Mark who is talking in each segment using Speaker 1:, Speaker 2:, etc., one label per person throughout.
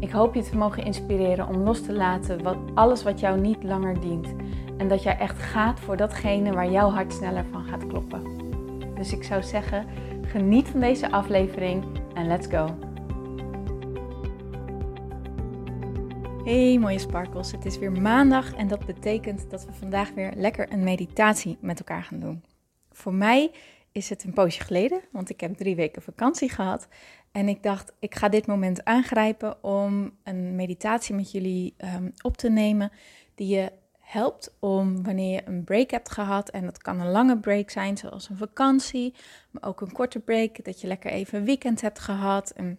Speaker 1: Ik hoop je te mogen inspireren om los te laten wat alles wat jou niet langer dient. En dat jij echt gaat voor datgene waar jouw hart sneller van gaat kloppen. Dus ik zou zeggen, geniet van deze aflevering en let's go. Hey mooie sparkles, het is weer maandag en dat betekent dat we vandaag weer lekker een meditatie met elkaar gaan doen. Voor mij is het een poosje geleden, want ik heb drie weken vakantie gehad. En ik dacht, ik ga dit moment aangrijpen om een meditatie met jullie um, op te nemen die je helpt om wanneer je een break hebt gehad, en dat kan een lange break zijn, zoals een vakantie, maar ook een korte break, dat je lekker even een weekend hebt gehad. En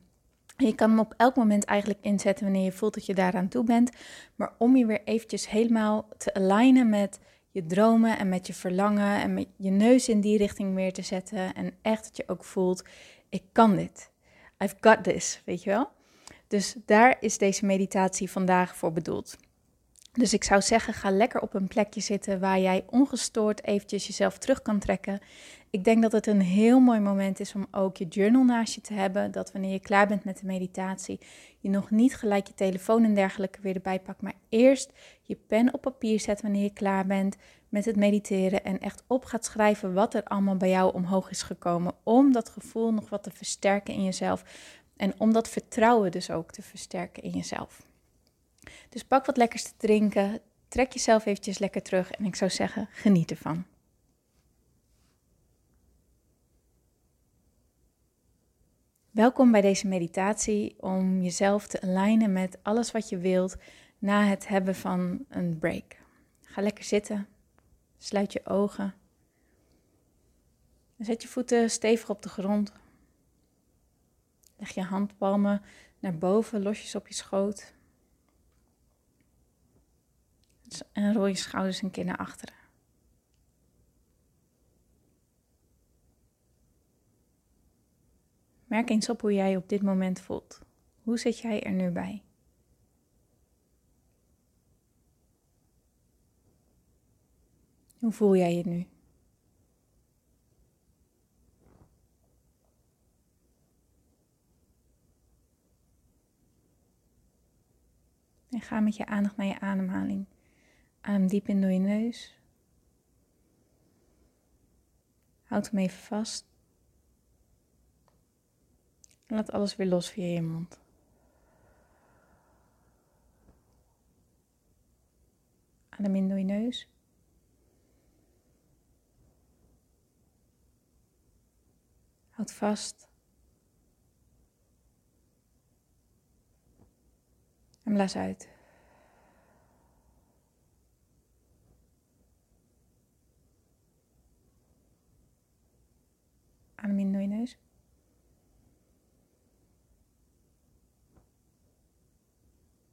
Speaker 1: je kan hem op elk moment eigenlijk inzetten wanneer je voelt dat je daaraan toe bent, maar om je weer eventjes helemaal te alignen met je dromen en met je verlangen en met je neus in die richting weer te zetten en echt dat je ook voelt, ik kan dit. I've got this, weet je wel? Dus daar is deze meditatie vandaag voor bedoeld. Dus ik zou zeggen, ga lekker op een plekje zitten waar jij ongestoord eventjes jezelf terug kan trekken. Ik denk dat het een heel mooi moment is om ook je journal naast je te hebben. Dat wanneer je klaar bent met de meditatie, je nog niet gelijk je telefoon en dergelijke weer erbij pakt. Maar eerst je pen op papier zet wanneer je klaar bent met het mediteren. En echt op gaat schrijven wat er allemaal bij jou omhoog is gekomen. Om dat gevoel nog wat te versterken in jezelf. En om dat vertrouwen dus ook te versterken in jezelf. Dus pak wat lekkers te drinken, trek jezelf eventjes lekker terug en ik zou zeggen, geniet ervan. Welkom bij deze meditatie om jezelf te alignen met alles wat je wilt na het hebben van een break. Ga lekker zitten, sluit je ogen. Zet je voeten stevig op de grond. Leg je handpalmen naar boven, losjes op je schoot. En rol je schouders een keer naar achteren. Merk eens op hoe jij je op dit moment voelt. Hoe zit jij er nu bij? Hoe voel jij je nu? En ga met je aandacht naar je ademhaling. Adem diep in door je neus. Houd hem even vast. En laat alles weer los via je mond. Adem in door je neus. Houd vast. En blaas uit. Adem in door je neus.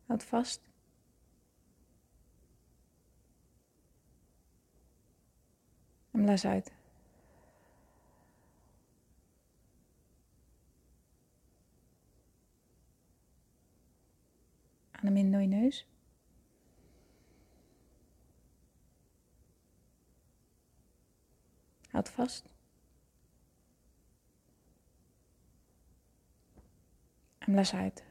Speaker 1: Houd vast. En blaas uit. Adem in door je neus. Houd vast. En blaas uit.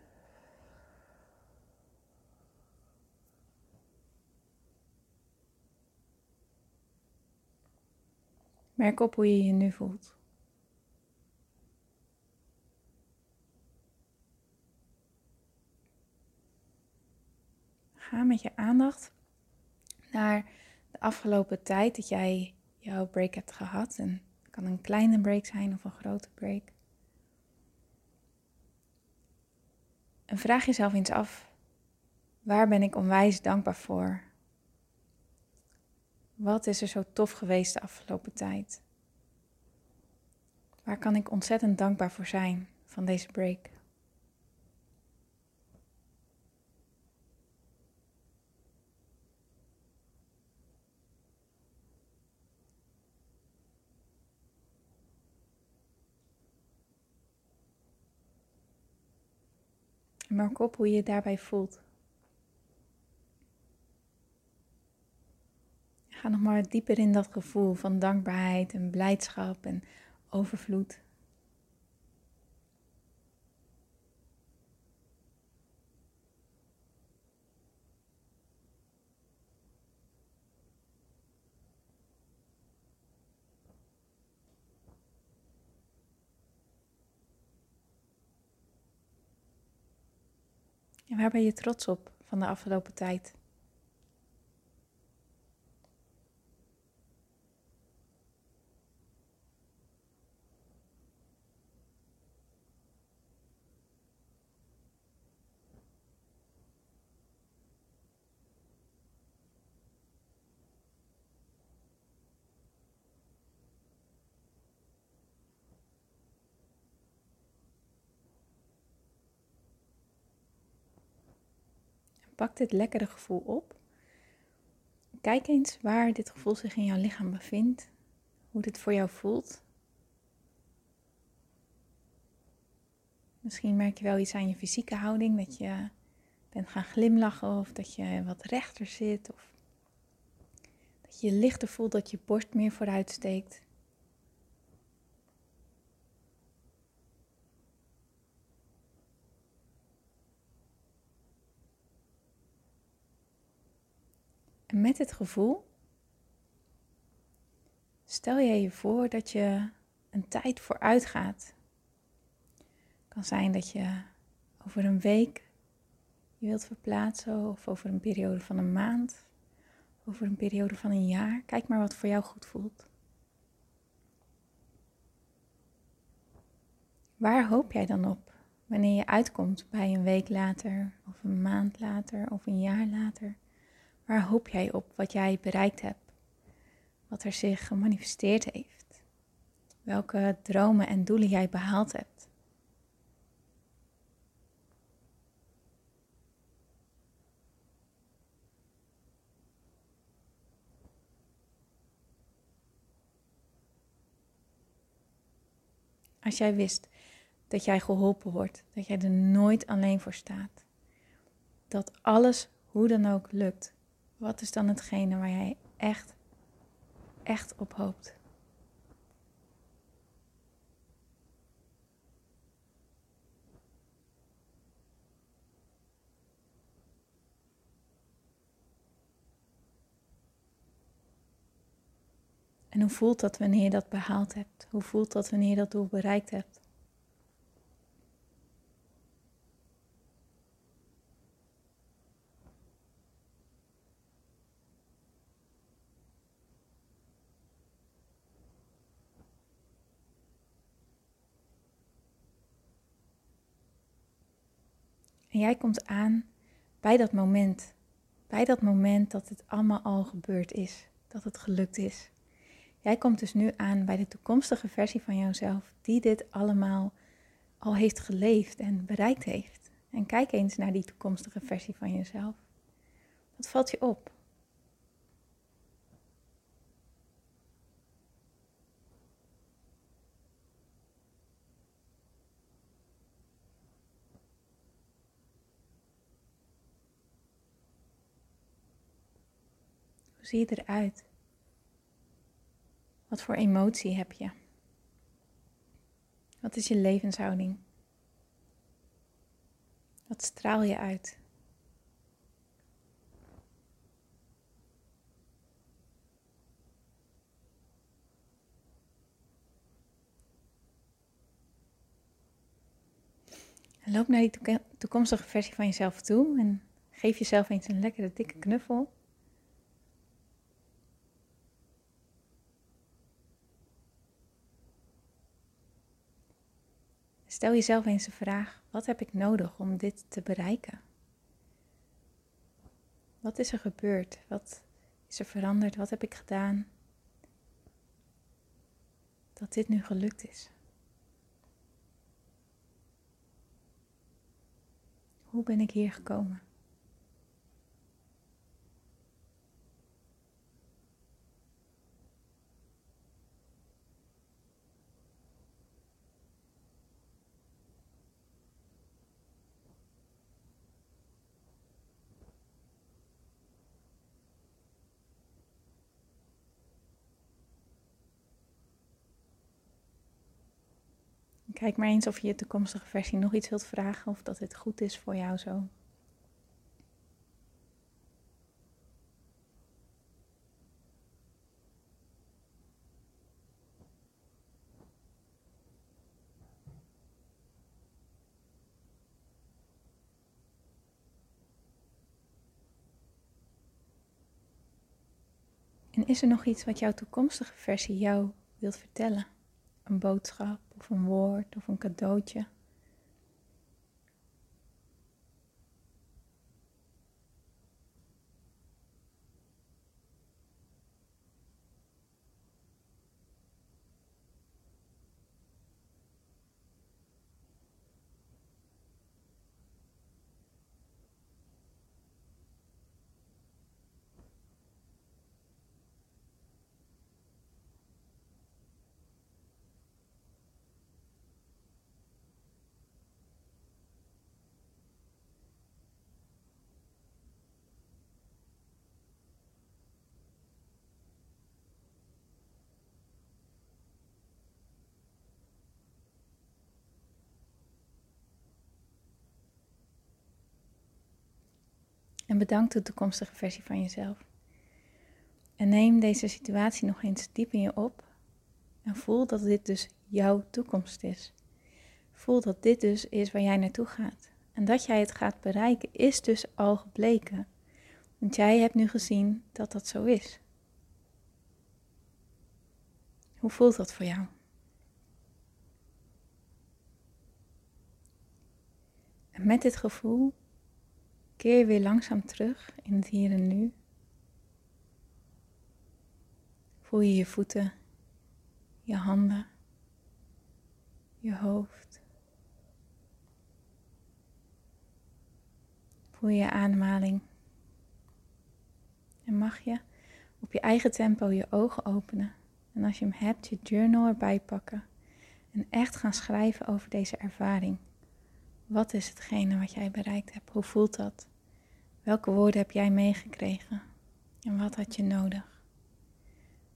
Speaker 1: Merk op hoe je je nu voelt. Ga met je aandacht naar de afgelopen tijd dat jij jouw break hebt gehad. En het kan een kleine break zijn of een grote break. En vraag jezelf eens af, waar ben ik onwijs dankbaar voor? Wat is er zo tof geweest de afgelopen tijd? Waar kan ik ontzettend dankbaar voor zijn van deze break? Merk op hoe je je daarbij voelt. Ga nog maar dieper in dat gevoel van dankbaarheid en blijdschap en overvloed. En waar ben je trots op van de afgelopen tijd? Pak dit lekkere gevoel op. Kijk eens waar dit gevoel zich in jouw lichaam bevindt, hoe dit voor jou voelt. Misschien merk je wel iets aan je fysieke houding, dat je bent gaan glimlachen of dat je wat rechter zit of dat je lichter voelt dat je borst meer vooruit steekt. Met dit gevoel stel je je voor dat je een tijd vooruit gaat. Het kan zijn dat je over een week je wilt verplaatsen of over een periode van een maand, over een periode van een jaar. Kijk maar wat voor jou goed voelt. Waar hoop jij dan op wanneer je uitkomt bij een week later, of een maand later, of een jaar later? Waar hoop jij op wat jij bereikt hebt? Wat er zich gemanifesteerd heeft? Welke dromen en doelen jij behaald hebt? Als jij wist dat jij geholpen wordt, dat jij er nooit alleen voor staat, dat alles hoe dan ook lukt, wat is dan hetgene waar jij echt, echt op hoopt? En hoe voelt dat wanneer je dat behaald hebt? Hoe voelt dat wanneer je dat doel bereikt hebt? En jij komt aan bij dat moment, bij dat moment dat het allemaal al gebeurd is, dat het gelukt is. Jij komt dus nu aan bij de toekomstige versie van jouzelf die dit allemaal al heeft geleefd en bereikt heeft. En kijk eens naar die toekomstige versie van jezelf. Wat valt je op? Hoe zie je eruit? Wat voor emotie heb je? Wat is je levenshouding? Wat straal je uit? Loop naar die toekomstige versie van jezelf toe en geef jezelf eens een lekkere dikke knuffel. Stel jezelf eens de vraag: wat heb ik nodig om dit te bereiken? Wat is er gebeurd? Wat is er veranderd? Wat heb ik gedaan? Dat dit nu gelukt is. Hoe ben ik hier gekomen? Kijk maar eens of je je toekomstige versie nog iets wilt vragen of dat dit goed is voor jou zo. En is er nog iets wat jouw toekomstige versie jou wilt vertellen? Een boodschap of een woord of een cadeautje? En bedank de toekomstige versie van jezelf. En neem deze situatie nog eens diep in je op. En voel dat dit dus jouw toekomst is. Voel dat dit dus is waar jij naartoe gaat. En dat jij het gaat bereiken is dus al gebleken. Want jij hebt nu gezien dat dat zo is. Hoe voelt dat voor jou? En met dit gevoel keer je weer langzaam terug in het hier en nu. Voel je je voeten, je handen, je hoofd. Voel je je ademhaling. En mag je op je eigen tempo je ogen openen. En als je hem hebt, je journal erbij pakken. En echt gaan schrijven over deze ervaring. Wat is hetgene wat jij bereikt hebt? Hoe voelt dat? Welke woorden heb jij meegekregen? En wat had je nodig?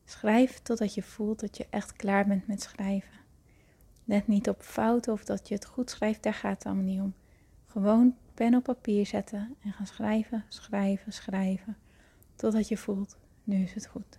Speaker 1: Schrijf totdat je voelt dat je echt klaar bent met schrijven. Let niet op fouten of dat je het goed schrijft, daar gaat het allemaal niet om. Gewoon pen op papier zetten en gaan schrijven, schrijven, schrijven. Totdat je voelt, nu is het goed.